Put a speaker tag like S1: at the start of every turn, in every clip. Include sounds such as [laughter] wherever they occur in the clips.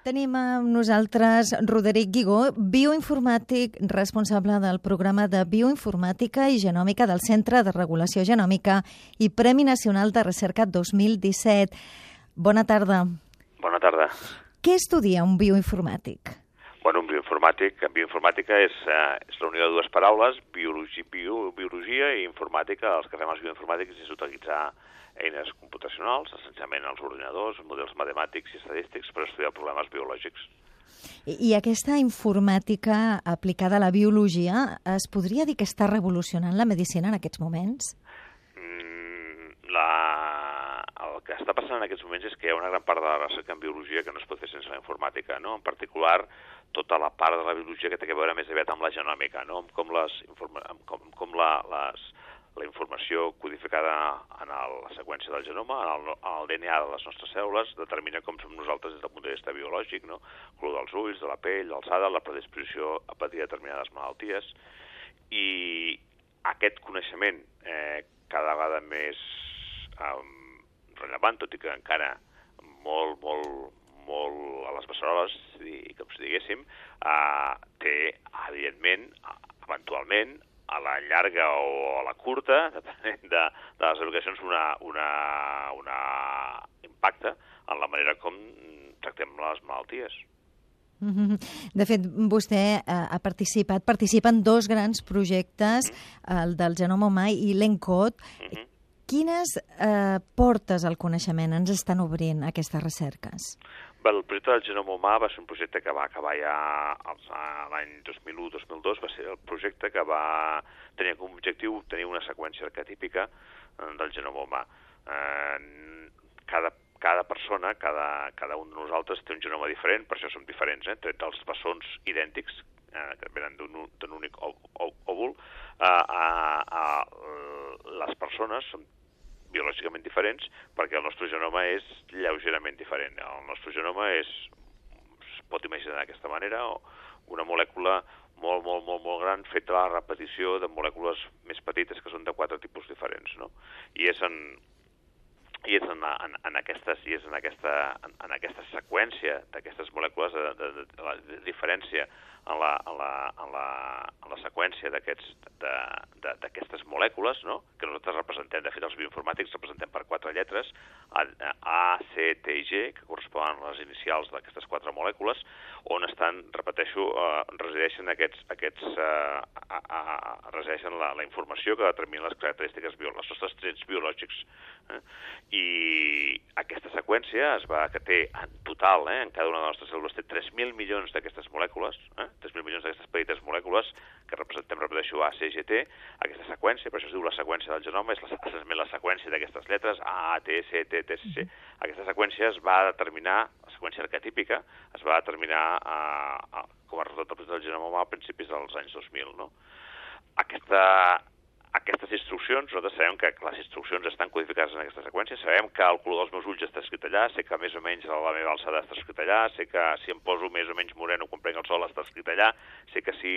S1: Tenim amb nosaltres Roderic Guigó, bioinformàtic responsable del programa de bioinformàtica i genòmica del Centre de Regulació Genòmica i Premi Nacional de Recerca 2017. Bona tarda.
S2: Bona tarda.
S1: Què estudia un bioinformàtic?
S2: Bueno, un bioinformàtic, bioinformàtica és, eh, és la unió de dues paraules, biologia, bio, biologia i informàtica. Els que fem els bioinformàtics és utilitzar eines computacionals, essencialment els ordinadors, models matemàtics i estadístics per estudiar problemes biològics.
S1: I, I aquesta informàtica aplicada a la biologia es podria dir que està revolucionant la medicina en aquests moments?
S2: Mm, la... El que està passant en aquests moments és que hi ha una gran part de la recerca en biologia que no es pot fer sense la informàtica, no? En particular, tota la part de la biologia que té a veure més aviat amb la genòmica, no? Amb com, les, amb com, com la, les, la informació codificada en el, la seqüència del genoma, en el, en el DNA de les nostres cèl·lules, determina com som nosaltres des del punt de vista biològic, no? color dels ulls, de la pell, l'alçada, la predisposició a patir determinades malalties, i aquest coneixement eh, cada vegada més eh, rellevant, tot i que encara molt, molt, molt a les bessoles, i com si diguéssim, eh, té, evidentment, eventualment, a la llarga o a la curta, [laughs] depenent de, de les educacions, una, una, una impacte en la manera com tractem les malalties.
S1: Mm-hmm. De fet, vostè eh, ha participat, participen dos grans projectes, mm-hmm. el del genoma humà i l'ENCOD. Mm -hmm. Quines eh, portes al coneixement ens estan obrint aquestes recerques?
S2: Bé, el projecte del genoma humà va ser un projecte que va acabar ja l'any 2001-2002, va ser el projecte que va tenir com objectiu obtenir una seqüència arquetípica eh, del genoma humà. Eh, cada, cada persona, cada, cada un de nosaltres té un genoma diferent, per això som diferents, eh? tret dels bessons idèntics, eh, que venen d'un únic òvul, eh, a, a, a les persones som biològicament diferents perquè el nostre genoma és lleugerament diferent. El nostre genoma és, es pot imaginar d'aquesta manera, una molècula molt, molt, molt, molt gran feta a la repetició de molècules més petites que són de quatre tipus diferents, no? I és en, i és en, en, en, aquestes, i és en, aquesta, en, en aquesta seqüència d'aquestes molècules de, de, de, de la diferència en la, en la, en la, en la seqüència d'aquestes molècules, no? que nosaltres representem, de fet els bioinformàtics representem per quatre lletres, A, A C, T i G, que corresponen a les inicials d'aquestes quatre molècules, on estan, repeteixo, eh, resideixen aquests, aquests eh, a, a, a, resideixen la, la informació que determina les característiques, bio, els nostres trets biològics. Eh? I aquesta seqüència es va, que té en total, eh, en cada una de les nostres cèl·lules, té 3.000 milions d'aquestes molècules, eh? 3.000 milions d'aquestes petites molècules que representem, repeteixo, A, C, G, T, aquesta seqüència, per això es diu la seqüència del genoma, és la, la seqüència d'aquestes lletres, A, T, C, T, T, C, C. Aquesta seqüència es va determinar, la seqüència arquetípica, es va determinar a, a, com a resultat del genoma a principis dels anys 2000. No? Aquesta, aquestes instruccions, nosaltres sabem que les instruccions estan codificades en aquesta seqüència, sabem que el color dels meus ulls està escrit allà, sé que més o menys la meva alçada està escrit allà, sé que si em poso més o menys moreno quan prenc el sol està escrit allà, sé que si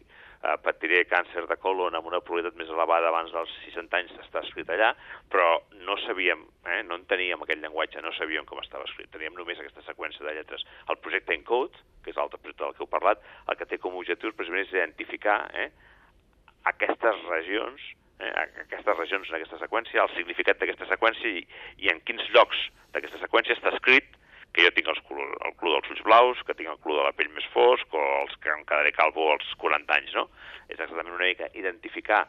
S2: eh, patiré càncer de colon amb una probabilitat més elevada abans dels 60 anys està escrit allà, però no sabíem, eh, no en teníem aquell llenguatge, no sabíem com estava escrit, teníem només aquesta seqüència de lletres. El projecte ENCODE, que és l'altre projecte del que heu parlat, el que té com a objectiu precisament és identificar eh, aquestes regions, eh, aquestes regions en aquesta seqüència, el significat d'aquesta seqüència i, i en quins llocs d'aquesta seqüència està escrit que jo tinc els color, el color dels ulls blaus, que tinc el color de la pell més fosc, o els que em quedaré calvo als 40 anys, no? És exactament una mica identificar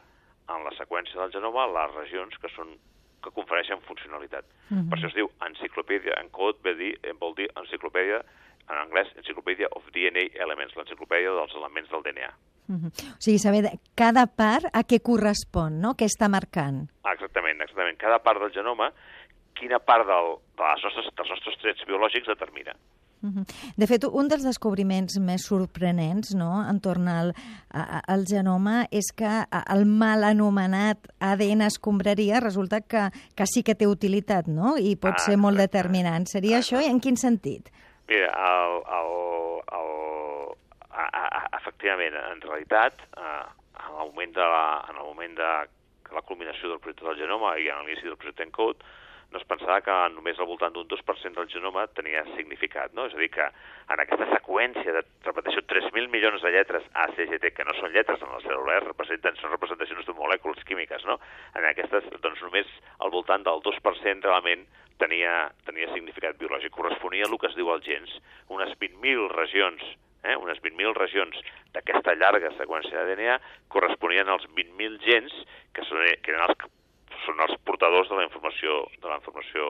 S2: en la seqüència del genoma les regions que són que confereixen funcionalitat. Mm -hmm. Per això es diu enciclopèdia, en code vol dir, vol dir enciclopèdia, en anglès, Encyclopedia of DNA Elements, l'enciclopèdia dels elements del DNA.
S1: Uh -huh. O sigui, saber cada part a què correspon, no? Què està marcant.
S2: Exactament, exactament. Cada part del genoma, quina part del, de les nostres, dels nostres trets biològics determina.
S1: -huh. De fet, un dels descobriments més sorprenents no, entorn al, a, al genoma és que el mal anomenat ADN escombraria resulta que, que sí que té utilitat no? i pot ah, ser molt determinant. Seria ah, això i en quin sentit?
S2: Mira, el, el, el, a, a, efectivament, en realitat, eh, en el moment de la, en el moment de la culminació del projecte del genoma i en l'inici del projecte ENCODE, no es pensava que només al voltant d'un 2% del genoma tenia significat, no? És a dir, que en aquesta seqüència de, repetició, 3.000 milions de lletres A, C, G, T, que no són lletres en la cèl·lula, eh? representen, són representacions de molècules químiques, no? En aquestes, doncs només al voltant del 2% realment tenia, tenia significat biològic. Corresponia a el que es diu als gens, unes 20.000 regions eh, unes 20.000 regions d'aquesta llarga seqüència de DNA corresponien als 20.000 gens que, són, que eren els, són els portadors de la informació, de la informació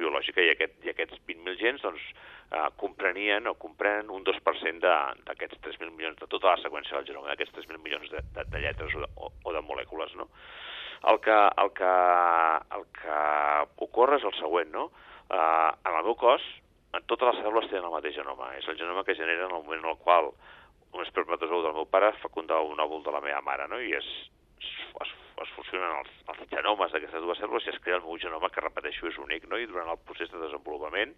S2: biològica i, aquest, i aquests 20.000 gens doncs, eh, comprenien o comprenen un 2% d'aquests 3.000 milions, de tota la seqüència del genoma, d'aquests 3.000 milions de, de, de lletres o de, o, o de molècules. No? El, que, el, que, el que ocorre és el següent, no? Eh, en el meu cos, totes les cèl·lules tenen el mateix genoma. És el genoma que genera en el moment en el qual un espermatozou del meu pare fecunda un òvul de la meva mare, no? i es, es, fusionen els, els genomes d'aquestes dues cèl·lules i es crea el meu genoma, que repeteixo és únic, no? i durant el procés de desenvolupament,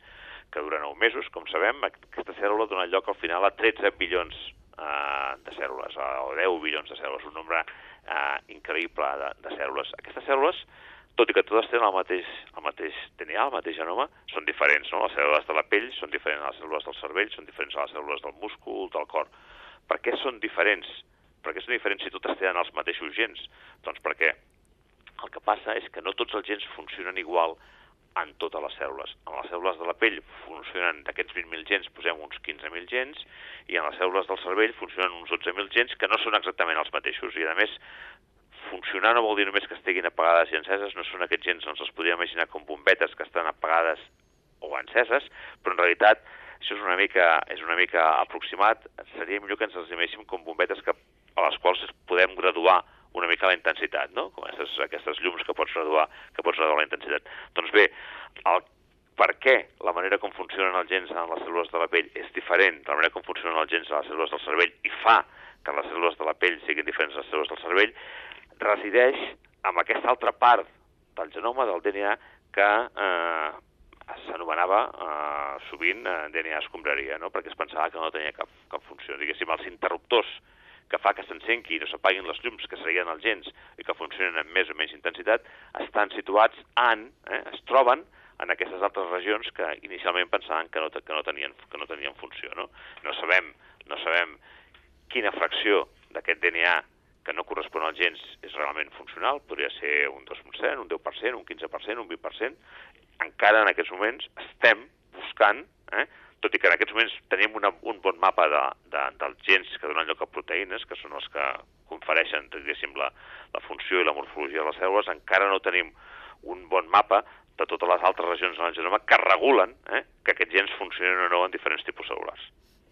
S2: que dura 9 mesos, com sabem, aquesta cèl·lula dona lloc al final a 13 bilions eh, de cèl·lules, o 10 bilions de cèl·lules, un nombre eh, increïble de, de cèl·lules. Aquestes cèl·lules tot i que totes tenen el mateix, el mateix DNA, el mateix genoma, són diferents, no? Les cèl·lules de la pell són diferents a les cèl·lules del cervell, són diferents a les cèl·lules del múscul, del cor. Per què són diferents? Per què són diferents si totes tenen els mateixos gens? Doncs perquè el que passa és que no tots els gens funcionen igual en totes les cèl·lules. En les cèl·lules de la pell funcionen d'aquests 20.000 gens, posem uns 15.000 gens, i en les cèl·lules del cervell funcionen uns 12.000 gens que no són exactament els mateixos. I a més, funcionar no vol dir només que estiguin apagades i enceses, no són aquests gens, ens els podríem imaginar com bombetes que estan apagades o enceses, però en realitat això és una mica, és una mica aproximat, seria millor que ens els imaginéssim com bombetes que, a les quals podem graduar una mica la intensitat, no? com aquestes, aquestes llums que pots graduar, que pots graduar la intensitat. Doncs bé, el per què la manera com funcionen els gens en les cèl·lules de la pell és diferent de la manera com funcionen els gens en les cèl·lules del cervell i fa que les cèl·lules de la pell siguin diferents de les cèl·lules del cervell, resideix en aquesta altra part del genoma, del DNA, que eh, s'anomenava eh, sovint eh, DNA escombraria, no? perquè es pensava que no tenia cap, cap funció. Diguéssim, els interruptors que fa que s'encenqui i no s'apaguin les llums, que serien els gens i que funcionen amb més o menys intensitat, estan situats en, eh, es troben en aquestes altres regions que inicialment pensaven que no, que no, tenien, que no tenien funció. No? no sabem, no sabem quina fracció d'aquest DNA que no correspon als gens és realment funcional, podria ser un 2%, un 10%, un 15%, un 20%. Encara en aquests moments estem buscant, eh, tot i que en aquests moments tenim una, un bon mapa de, de, dels gens que donen lloc a proteïnes, que són els que confereixen, diguéssim, la, la funció i la morfologia de les cèl·lules, encara no tenim un bon mapa de totes les altres regions del genoma que regulen eh, que aquests gens funcionen o no en diferents tipus cel·lulars.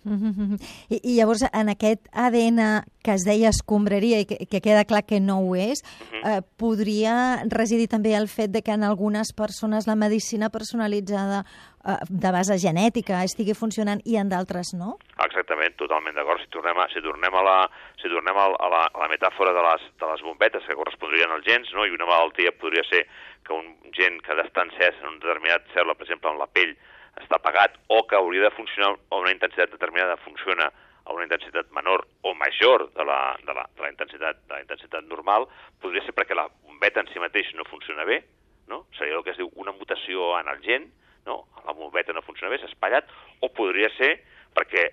S2: [laughs]
S1: I, I llavors, en aquest ADN que es deia escombraria i que, que queda clar que no ho és, eh, podria residir també el fet de que en algunes persones la medicina personalitzada eh, de base genètica estigui funcionant i en d'altres no?
S2: Exactament, totalment d'acord. Si tornem, a, si tornem, a, la, si tornem a, la, a la metàfora de les, de les bombetes que correspondrien als gens, no? i una malaltia podria ser que un gen que ha d'estar encès en un determinat cèl·lula, per exemple, en la pell, està apagat o que hauria de funcionar a una intensitat determinada funciona a una intensitat menor o major de la, de la, de la, intensitat, de la intensitat normal, podria ser perquè la bombeta en si mateix no funciona bé, no? seria el que es diu una mutació en el gen, no? la bombeta no funciona bé, s'ha espatllat, o podria ser perquè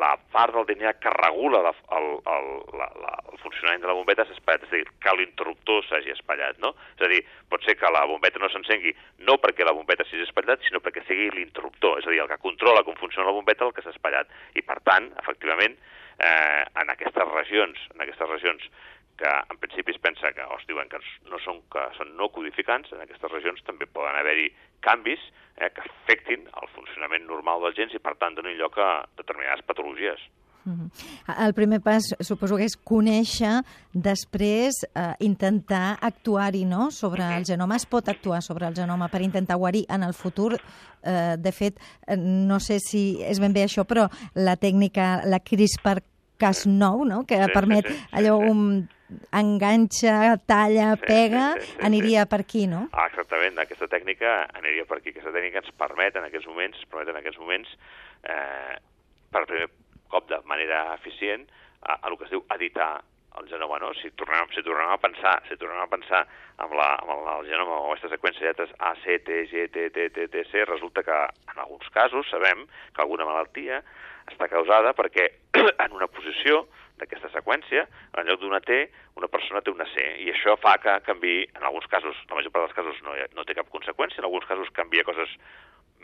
S2: la part del DNA que regula la, el, el, la, la, el funcionament de la bombeta s'ha espatllat, és a dir, que l'interruptor s'hagi espatllat, no? És a dir, pot ser que la bombeta no s'encengui no perquè la bombeta s'hagi espatllat, sinó perquè sigui l'interruptor, és a dir, el que controla com funciona la bombeta el que s'ha espatllat. I, per tant, efectivament, eh, en aquestes regions, en aquestes regions que en principi es pensa que, o es diuen que no són, que són no codificants, en aquestes regions també poden haver-hi canvis eh, que afectin el funcionament normal dels gens i, per tant, donin lloc a determinades patologies.
S1: Mm -hmm. El primer pas suposo que és conèixer, després eh, intentar actuar-hi no? sobre mm -hmm. el genoma. Es pot actuar sobre el genoma per intentar guarir en el futur. Eh, de fet, eh, no sé si és ben bé això, però la tècnica, la CRISPR-Cas9, no? que
S2: sí,
S1: permet
S2: sí, sí,
S1: allò
S2: sí.
S1: un enganxa, talla,
S2: Sí,
S1: pega,
S2: sí, sí, sí, sí.
S1: aniria per aquí, no?
S2: Ah, exactament, aquesta tècnica aniria per aquí. Aquesta tècnica ens permet en aquests moments, permet en aquests moments, eh, per primer cop de manera eficient, a, a el que es diu editar el genoma, no? Si tornem, si tornem a pensar, si tornem a pensar amb, la, amb el, el genoma o aquesta seqüència de lletres A, C, T, G, T, T, T, T, C, resulta que en alguns casos sabem que alguna malaltia està causada perquè [clears throat] en una posició d'aquesta seqüència, en lloc d'una T, una persona té una C, i això fa que canvi, en alguns casos, la major part dels casos no, no té cap conseqüència, en alguns casos canvia coses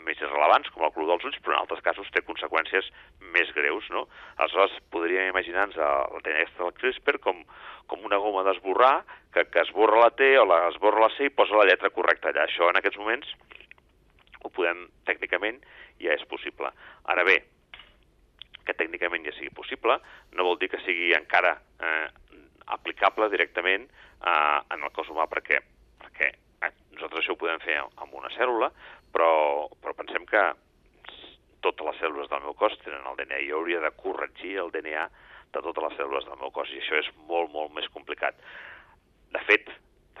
S2: més irrelevants, com el color dels ulls, però en altres casos té conseqüències més greus, no? Aleshores, podríem imaginar-nos la tenesta del CRISPR com, com una goma d'esborrar, que, que esborra la T o la, esborra la C i posa la lletra correcta allà. Això, en aquests moments, ho podem, tècnicament, ja és possible. Ara bé, que tècnicament ja sigui possible, no vol dir que sigui encara eh, aplicable directament eh, en el cos humà, perquè, perquè eh, nosaltres això ho podem fer amb una cèl·lula, però, però pensem que totes les cèl·lules del meu cos tenen el DNA i hauria de corregir el DNA de totes les cèl·lules del meu cos i això és molt, molt més complicat. De fet,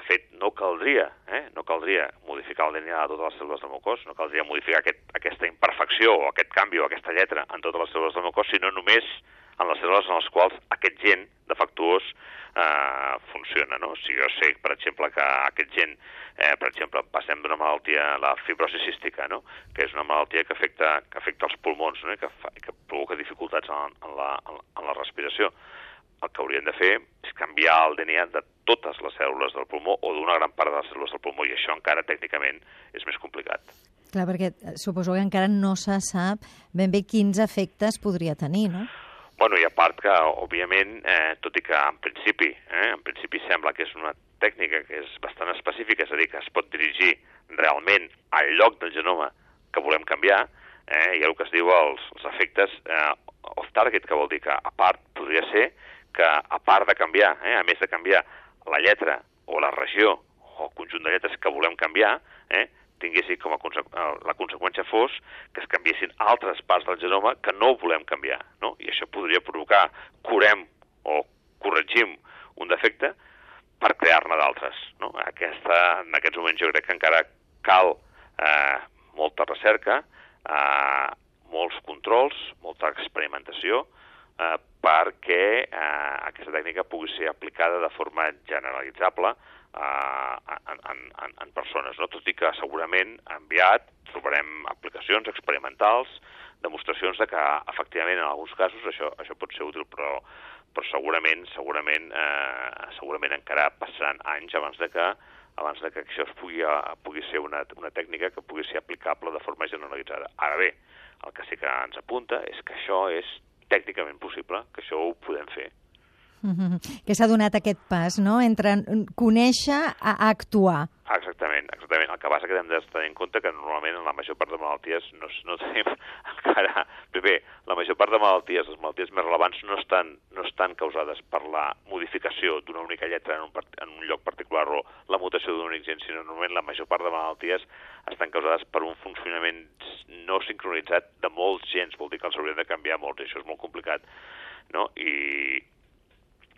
S2: de fet no caldria, eh? no caldria modificar el DNA de totes les cèl·lules del meu cos, no caldria modificar aquest, aquesta imperfecció o aquest canvi o aquesta lletra en totes les cèl·lules del meu cos, sinó només en les cèl·lules en les quals aquest gen defectuós eh, funciona. No? Si jo sé, per exemple, que aquest gen, eh, per exemple, passem d'una malaltia, la fibrosi cística, no? que és una malaltia que afecta, que afecta els pulmons, no? Que, fa, que provoca dificultats en, en, la, en la respiració. El que hauríem de fer és canviar el DNA de totes les cèl·lules del pulmó o d'una gran part de les cèl·lules del pulmó, i això encara tècnicament és més complicat.
S1: Clar, perquè suposo que encara no se sap ben bé quins efectes podria tenir, no?
S2: Bueno, i a part que, òbviament, eh, tot i que en principi, eh, en principi sembla que és una tècnica que és bastant específica, és a dir, que es pot dirigir realment al lloc del genoma que volem canviar, eh, hi ha el que es diu els, els efectes eh, off-target, que vol dir que, a part, podria ser que, a part de canviar, eh, a més de canviar la lletra o la regió o el conjunt de lletres que volem canviar, eh, tinguessin com a conse eh, la conseqüència fos que es canviessin altres parts del genoma que no volem canviar, no? I això podria provocar, curem o corregim un defecte per crear-ne d'altres, no? Aquesta, en aquests moments jo crec que encara cal eh, molta recerca, eh, molts controls, molta experimentació, eh, perquè eh, aquesta tècnica pugui ser aplicada de forma generalitzable eh, en, en, en persones, no? tot i que segurament enviat trobarem aplicacions experimentals, demostracions de que efectivament en alguns casos això, això pot ser útil, però, però segurament, segurament, eh, segurament encara passaran anys abans de que abans de que això es pugui, pugui ser una, una tècnica que pugui ser aplicable de forma generalitzada. Ara bé, el que sí que ens apunta és que això és tècnicament possible, que això ho podem fer.
S1: Mm [laughs] -hmm. Que s'ha donat aquest pas, no?, entre conèixer a actuar.
S2: Exactament, exactament. El que passa que hem de tenir en compte que normalment en la major part de malalties no, no tenim [laughs] encara... Bé, la major part de malalties, les malalties més relevants, no estan, no estan causades per la modificació d'una única lletra en un, en un lloc particular o la mutació d'un únic gen, sinó normalment la major part de malalties estan causades per un funcionament no sincronitzat molts gens, vol dir que els haurien de canviar molts, això és molt complicat, no? I,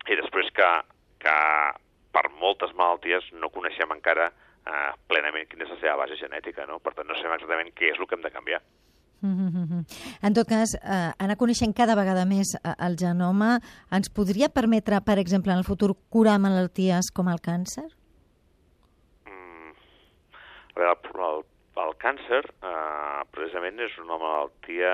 S2: i després que, que per moltes malalties no coneixem encara eh, plenament quina és la seva base genètica, no? Per tant, no sabem exactament què és el que hem de canviar.
S1: Mm -hmm. En tot cas, eh, anar coneixent cada vegada més eh, el genoma ens podria permetre, per exemple, en el futur curar malalties com el càncer?
S2: Mm, a veure, el, el, el càncer eh, precisament és una malaltia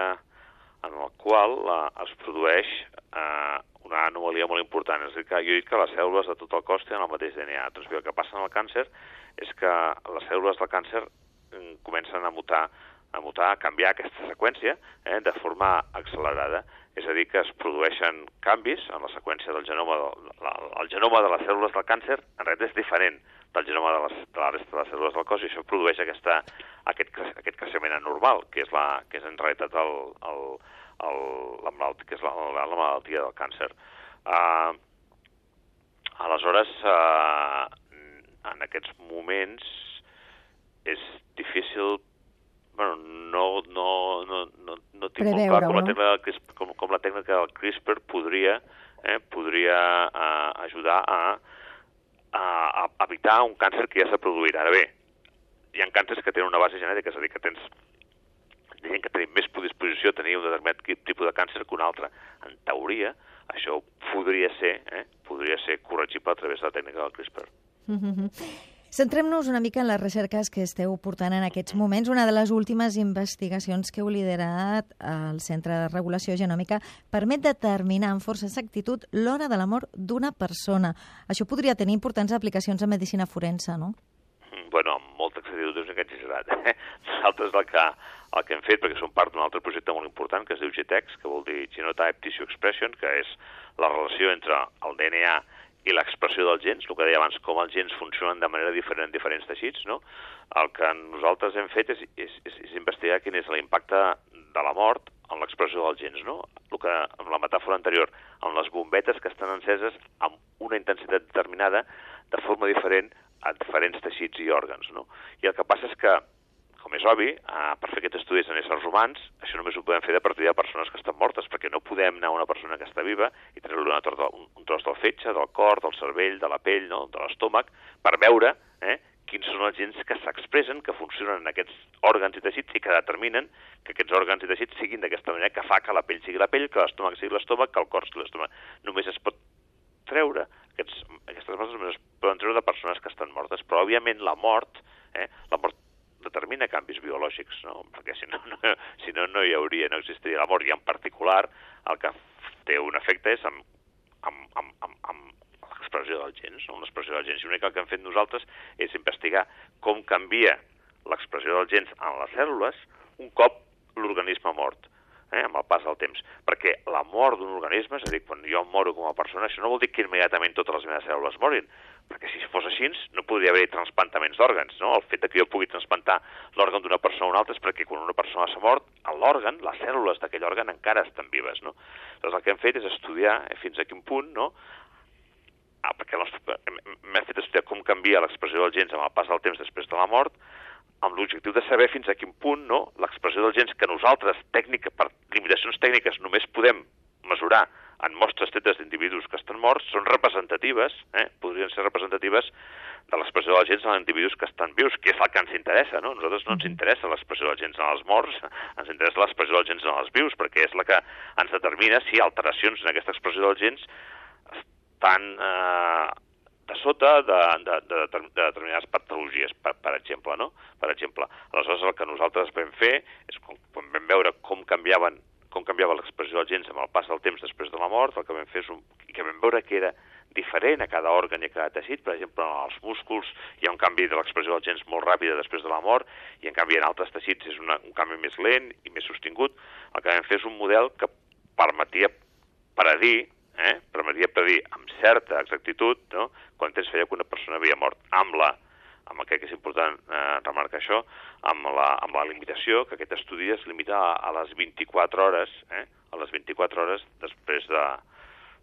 S2: en la qual eh, es produeix eh, una anomalia molt important. És dir, que jo he dit que les cèl·lules de tot el cos tenen el mateix DNA. Doncs bé, el que passa en el càncer és que les cèl·lules del càncer mm, comencen a mutar, a mutar, a canviar aquesta seqüència eh, de forma accelerada. És a dir, que es produeixen canvis en la seqüència del genoma. La, el genoma de les cèl·lules del càncer en realitat és diferent del genoma de, les, de la resta de les cèl·lules del cos i això produeix aquesta, aquest, aquest creixement anormal, que és, la, que és en realitat el, el, el, la malaltia, que és la, la, la malaltia del càncer. Uh, aleshores, uh, en aquests moments és difícil bueno, no, no, no, no, no tinc molt clar com, no? la tècnica, com, com la tècnica del CRISPR podria, eh, podria uh, ajudar a, a, a evitar un càncer que ja s'ha produït. Ara bé, hi ha càncers que tenen una base genètica, és a dir, que tens gent que tenim més predisposició a tenir un determinat tipus de càncer que un altre. En teoria, això podria ser, eh, podria ser corregible a través de la tècnica del CRISPR.
S1: Mm -hmm. Centrem-nos una mica en les recerques que esteu portant en aquests moments. Una de les últimes investigacions que heu liderat al Centre de Regulació Genòmica permet determinar amb força exactitud l'hora de la mort d'una persona. Això podria tenir importants aplicacions en medicina forense, no?
S2: Mm, bueno, amb molta exactitud és que exagerat. Eh? [laughs] El que, el que hem fet, perquè som part d'un altre projecte molt important que es diu GTEX, que vol dir Genotype Tissue Expression, que és la relació entre el DNA i l'expressió dels gens, el que deia abans, com els gens funcionen de manera diferent en diferents teixits, no? El que nosaltres hem fet és, és, és, és investigar quin és l'impacte de la mort en l'expressió dels gens, no? El que, amb la metàfora anterior, amb les bombetes que estan enceses amb una intensitat determinada de forma diferent a diferents teixits i òrgans, no? I el que passa és que com és obvi, eh, per fer aquests estudis en éssers humans, això només ho podem fer de partir de persones que estan mortes, perquè no podem anar a una persona que està viva i treure un, un tros del fetge, del cor, del cervell, de la pell, no? de l'estómac, per veure eh, quins són els gens que s'expressen, que funcionen en aquests òrgans i teixits i que determinen que aquests òrgans i teixits siguin d'aquesta manera que fa que la pell sigui la pell, que l'estómac sigui l'estómac, que el cor sigui l'estómac. Només es pot treure, aquests, aquestes mostres només es poden treure de persones que estan mortes, però òbviament la mort, eh, la mort determina canvis biològics, no? perquè si no, no, si no, no hi hauria, no existiria la mort, i en particular el que té un efecte és amb, amb, amb, amb, amb l'expressió dels gens, no? l'expressió dels gens. I l'únic que hem fet nosaltres és investigar com canvia l'expressió dels gens en les cèl·lules un cop l'organisme mort eh, amb el pas del temps. Perquè la mort d'un organisme, és a dir, quan jo moro com a persona, això no vol dir que immediatament totes les meves cèl·lules morin, perquè si fos així no podria haver transplantaments d'òrgans, no? El fet que jo pugui transplantar l'òrgan d'una persona a una altra és perquè quan una persona s'ha mort, l'òrgan, les cèl·lules d'aquell òrgan encara estan vives, no? Llavors el que hem fet és estudiar eh, fins a quin punt, no?, ah, perquè m'he fet estudiar com canvia l'expressió dels gens amb el pas del temps després de la mort, amb l'objectiu de saber fins a quin punt no, l'expressió dels gens que nosaltres, tècnica, per limitacions tècniques, només podem mesurar en mostres tetes d'individus que estan morts, són representatives, eh, podrien ser representatives de l'expressió dels gens en individus que estan vius, que és el que ens interessa, no? A nosaltres no ens interessa l'expressió dels gens en els morts, ens interessa l'expressió dels gens en els vius, perquè és la que ens determina si alteracions en aquesta expressió dels gens estan eh, de sota de, de, de, de, de determinades patologies, per, per exemple, no? Per exemple, aleshores el que nosaltres vam fer és quan vam veure com canviaven com canviava l'expressió dels gens amb el pas del temps després de la mort, el que vam fer és un, que vam veure que era diferent a cada òrgan i a cada teixit, per exemple, en els músculs hi ha un canvi de l'expressió dels gens molt ràpida després de la mort, i en canvi en altres teixits és una, un canvi més lent i més sostingut. El que vam fer és un model que permetia predir eh, permetria predir amb certa exactitud no, quan temps feia que una persona havia mort amb la amb el que és important eh, remarcar això, amb la, amb la limitació, que aquest estudi es limita a, a les 24 hores, eh, a les 24 hores després de,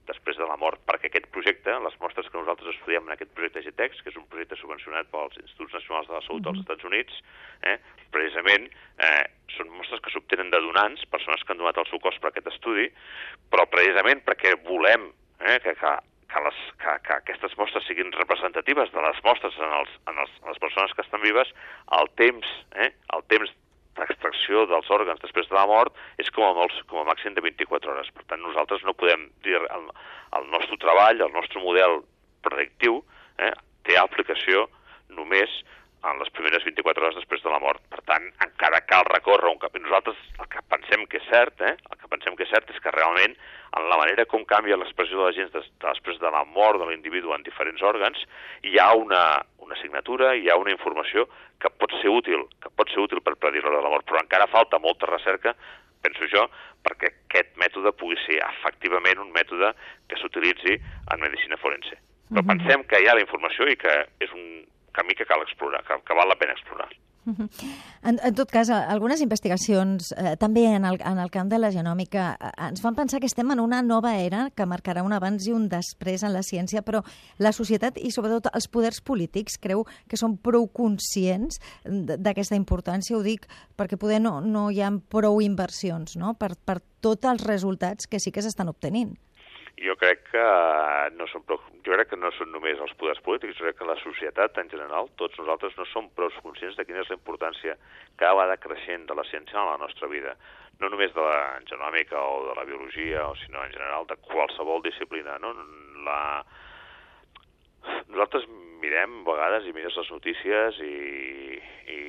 S2: després de la mort, perquè aquest projecte, les mostres que nosaltres estudiem en aquest projecte GTEX, que és un projecte subvencionat pels Instituts Nacionals de la Salut dels Estats Units, eh, precisament eh, són mostres que s'obtenen de donants, persones que han donat el seu cos per aquest estudi, però precisament perquè volem eh, que, que, que, les, que, que aquestes mostres siguin representatives de les mostres en, els, en, els, en les persones que estan vives, el temps, eh, el temps l'extracció dels òrgans després de la mort és com a, molts, com a màxim de 24 hores. Per tant, nosaltres no podem dir el, el nostre treball, el nostre model predictiu, eh, té aplicació només en les primeres 24 hores després de la mort. Per tant, encara cal recórrer un cap. Nosaltres el que pensem que és cert, eh, el que pensem que és cert és que realment en la manera com canvia l'expressió de la gent des, després de la mort de l'individu en diferents òrgans, hi ha una, una signatura, hi ha una informació que pot ser útil, que pot ser útil per predir l'hora de la mort, però encara falta molta recerca, penso jo, perquè aquest mètode pugui ser efectivament un mètode que s'utilitzi en medicina forense. Però mm -hmm. pensem que hi ha la informació i que és un camí que cal explorar, que, que val la pena explorar.
S1: En, en tot cas, algunes investigacions, eh, també en el, en el camp de la genòmica, eh, ens fan pensar que estem en una nova era que marcarà un abans i un després en la ciència, però la societat i sobretot els poders polítics creu que són prou conscients d'aquesta importància, ho dic perquè poder no, no hi ha prou inversions no? per, per tots els resultats que sí que s'estan obtenint.
S2: Jo crec que no són prou, jo crec que no són només els poders polítics, jo crec que la societat en general, tots nosaltres no som prou conscients de quina és la importància cada vegada creixent de la ciència en la nostra vida. No només de la genòmica o de la biologia, o sinó en general de qualsevol disciplina. No? La... Nosaltres mirem a vegades i mires les notícies i, i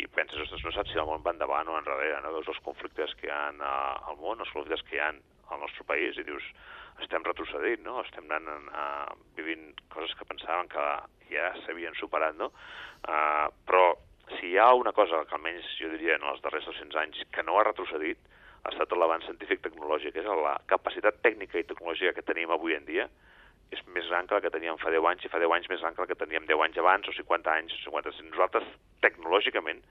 S2: i penses, ostres, no saps si el món va endavant o enrere, no? Veus els conflictes que hi ha al món, els conflictes que hi ha al nostre país i dius, estem retrocedint, no? Estem anant a, a, vivint coses que pensàvem que ja s'havien superat, no? Uh, però si hi ha una cosa que almenys jo diria en els darrers 200 anys que no ha retrocedit, ha estat l'avanç científic-tecnològic, és la capacitat tècnica i tecnològica que tenim avui en dia, és més gran que la que teníem fa 10 anys, i fa 10 anys més gran que la que teníem 10 anys abans, o 50 anys, o 50 anys. Nosaltres, tecnològicament,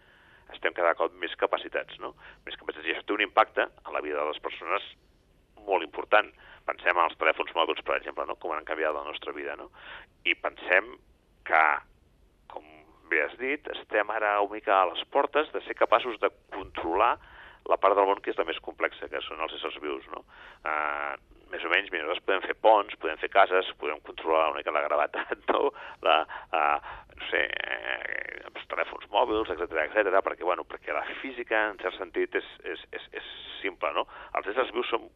S2: estem cada cop més capacitats, no? Més capacitats, i això té un impacte a la vida de les persones molt important. Pensem en els telèfons mòbils, per exemple, no? com han canviat la nostra vida, no? I pensem que, com bé has dit, estem ara una mica a les portes de ser capaços de controlar la part del món que és la més complexa, que són els éssers vius, no? Uh, més o menys, mira, nosaltres podem fer ponts, podem fer cases, podem controlar una mica la gravetat, [laughs] no? La, uh, no sé, eh, els telèfons mòbils, etc etc perquè, bueno, perquè la física, en cert sentit, és, és, és, és simple, no? Els éssers vius són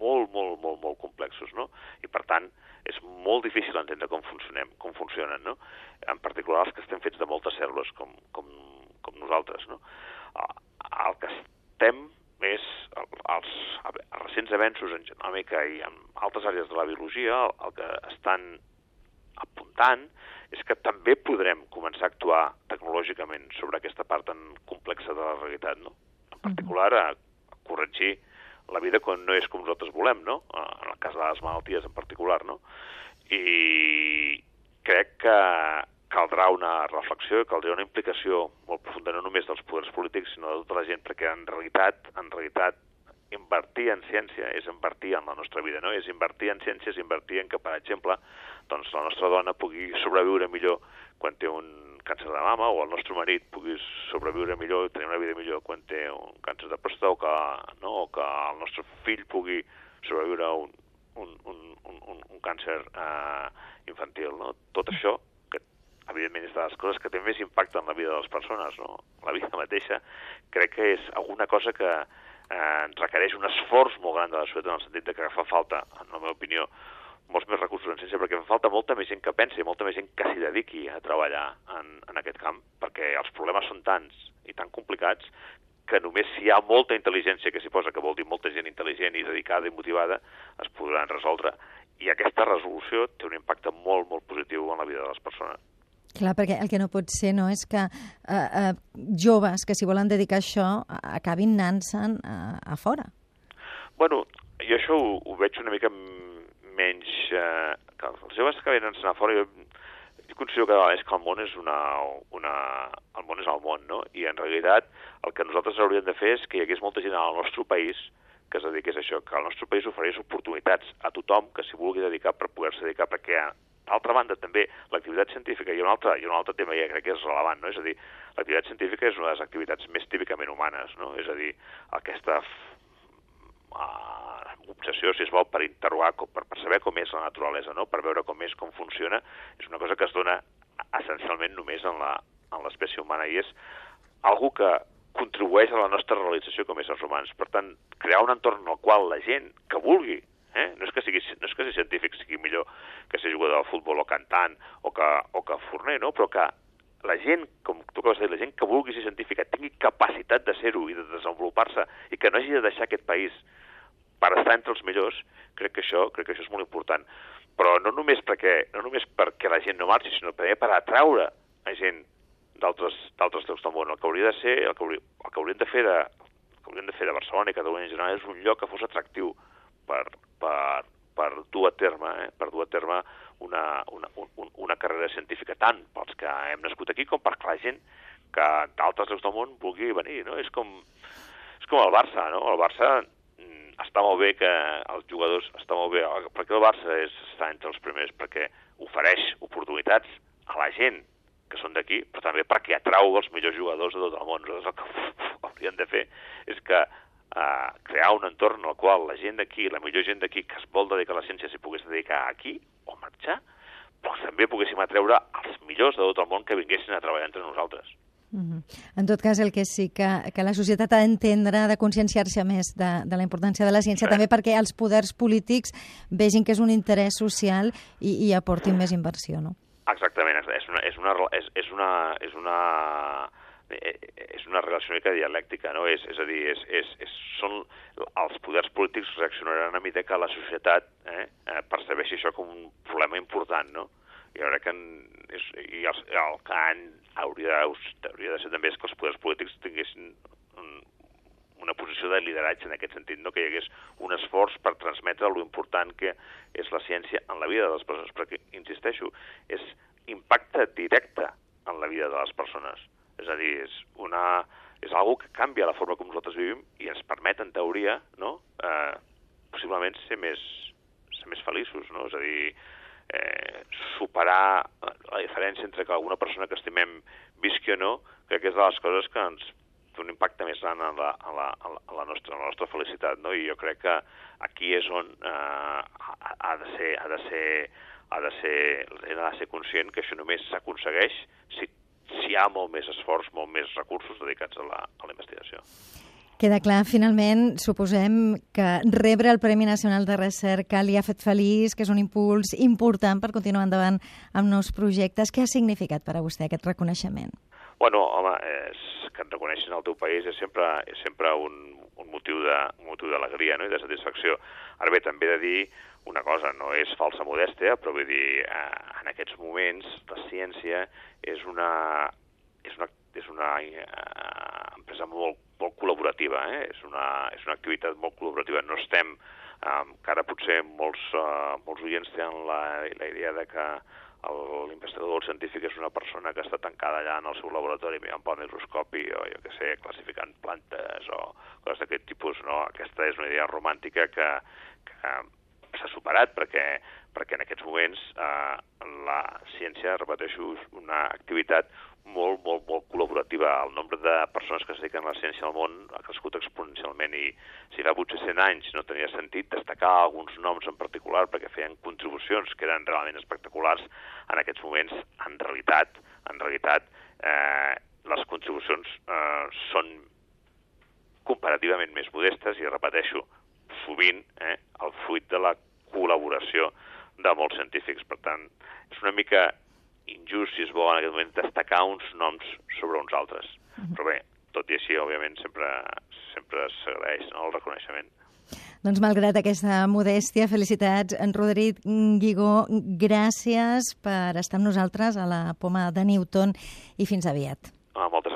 S2: molt, molt, molt, molt complexos, no? I, per tant, és molt difícil entendre com funcionem, com funcionen, no? En particular els que estem fets de moltes cèl·lules, com, com, com nosaltres, no? El que estem és els, els recents avenços en genòmica i en altres àrees de la biologia el, el que estan apuntant és que també podrem començar a actuar tecnològicament sobre aquesta part tan complexa de la realitat, no? En particular, a corregir la vida quan no és com nosaltres volem, no? En el cas de les malalties en particular, no? I crec que caldrà una reflexió, caldrà una implicació molt profunda no només dels poders polítics, sinó de tota la gent, perquè en realitat, en realitat, invertir en ciència és invertir en la nostra vida, no? És invertir en ciència, és invertir en que, per exemple, doncs la nostra dona pugui sobreviure millor quan té un càncer de mama o el nostre marit pugui sobreviure millor i tenir una vida millor quan té un càncer de pròstata o que, no, o que el nostre fill pugui sobreviure a un, un, un, un, un càncer eh, infantil. No? Tot això, que evidentment és de les coses que té més impacte en la vida de les persones, no? la vida mateixa, crec que és alguna cosa que eh, requereix un esforç molt gran de la societat en el sentit que fa falta, en la meva opinió, molts més recursos en ciència, perquè fa falta molta més gent que pensi, molta més gent que s'hi dediqui a treballar en, en aquest camp, perquè els problemes són tants i tan complicats que només si hi ha molta intel·ligència que s'hi posa, que vol dir molta gent intel·ligent i dedicada i motivada, es podran resoldre. I aquesta resolució té un impacte molt, molt positiu en la vida de les persones.
S1: Clar, perquè el que no pot ser no és que eh, eh, joves que s'hi volen dedicar a això acabin anant-se'n a, a fora.
S2: Bueno, jo això ho, ho veig una mica menys... Eh, que els joves que venen a fora, jo, jo considero que és que el món és una, una... el món és el món, no? I en realitat el que nosaltres hauríem de fer és que hi hagués molta gent al nostre país que es dediqués a això, que el nostre país ofereix oportunitats a tothom que s'hi vulgui dedicar per poder-se dedicar, perquè d'altra banda també l'activitat científica i un altre, i un altre tema ja crec que és relevant, no? és a dir, l'activitat científica és una de les activitats més típicament humanes, no? és a dir, aquesta uh, obsessió, si es vol, per interrogar, per, per saber com és la naturalesa, no? per veure com és, com funciona, és una cosa que es dona essencialment només en l'espècie humana i és algú que contribueix a la nostra realització com a éssers humans. Per tant, crear un entorn en el qual la gent que vulgui, eh? no, és que sigui, no és que ser científic sigui millor que ser jugador de futbol o cantant o que, o que forner, no? però que la gent, com tu acabes de dir, la gent que vulgui ser científica tingui capacitat de ser-ho i de desenvolupar-se i que no hagi de deixar aquest país per estar entre els millors, crec que això, crec que això és molt important. Però no només perquè, no només perquè la gent no marxi, sinó també per atraure a gent d'altres llocs del món. El que hauria de ser, el que, hauria, el que hauríem de fer de, el que hauríem de fer de Barcelona i Catalunya en general és un lloc que fos atractiu per, per, per dur a terme, eh, per dur a terme una, una, un, una carrera científica tant pels que hem nascut aquí com perquè la gent que d'altres llocs del món vulgui venir, no? És com, és com el Barça, no? El Barça està molt bé que els jugadors, està molt bé, perquè el Barça és, està entre els primers, perquè ofereix oportunitats a la gent que són d'aquí, però també perquè atrau els millors jugadors de tot el món. Nosaltres el que hauríem de fer és que eh, crear un entorn en el qual la gent d'aquí, la millor gent d'aquí que es vol dedicar a la ciència s'hi pogués dedicar aquí o marxar, però també poguéssim atreure els millors de tot el món que vinguessin a treballar entre nosaltres.
S1: Mm -hmm. En tot cas, el que sí que, que la societat ha d'entendre, de conscienciar-se més de, de la importància de la ciència, sí. també perquè els poders polítics vegin que és un interès social i, i aportin més inversió, no?
S2: Exactament, és una, és una, és, és una, és una és una relació mica dialèctica, no? És, és a dir, és, és, és, són, els poders polítics reaccionaran a mesura que la societat eh, eh, percebeixi això com un problema important, no? I crec que és, i el, el que han, hauria, hauria de ser també és que els poders polítics tinguessin un, una posició de lideratge en aquest sentit, no? que hi hagués un esforç per transmetre lo important que és la ciència en la vida de les persones, perquè, insisteixo, és impacte directe en la vida de les persones és a dir, és, una, és algo que canvia la forma com nosaltres vivim i ens permet, en teoria, no? eh, possiblement ser més, ser més feliços, no? És a dir, eh, superar la diferència entre que alguna persona que estimem visqui o no, crec que és de les coses que ens té un impacte més gran en la, en la, en la, nostra, en la nostra felicitat, no? I jo crec que aquí és on eh, ha, ha de ser, ha de ser, ha de ser, ha de ser conscient que això només s'aconsegueix si si hi ha molt més esforç, molt més recursos dedicats a la, a la investigació.
S1: Queda clar, finalment, suposem que rebre el Premi Nacional de Recerca li ha fet feliç, que és un impuls important per continuar endavant amb nous projectes. Què ha significat per a vostè aquest reconeixement?
S2: Bueno, home, és, que et reconeixin al teu país és sempre, és sempre un, un motiu d'alegria no? i de satisfacció. Ara bé, també he de dir una cosa, no és falsa modèstia, però vull dir, eh, en aquests moments la ciència és una, és una, és una eh, empresa molt, molt col·laborativa, eh? és, una, és una activitat molt col·laborativa. No estem, eh, que ara potser molts, eh, molts oients tenen la, la idea de que l'investigador científic és una persona que està tancada allà en el seu laboratori mirant pel microscopi o jo què sé, classificant plantes o coses d'aquest tipus, no? Aquesta és una idea romàntica que, que s'ha superat perquè, perquè en aquests moments eh, la ciència, repeteixo, és una activitat molt, molt, molt col·laborativa. El nombre de persones que es dediquen a la ciència al món ha crescut exponencialment i si fa potser 100 anys no tenia sentit destacar alguns noms en particular perquè feien contribucions que eren realment espectaculars, en aquests moments, en realitat, en realitat, eh, les contribucions eh, són comparativament més modestes i, repeteixo, sovint eh, el fruit de la col·laboració de molts científics. Per tant, és una mica injust, si es vol, en aquest moment, destacar uns noms sobre uns altres. Mm -hmm. Però bé, tot i així, òbviament, sempre, sempre s'agraeix no, el reconeixement.
S1: Doncs malgrat aquesta modèstia, felicitats. En Roderic Guigó, gràcies per estar amb nosaltres a la Poma de Newton i fins aviat.
S2: Ah, moltes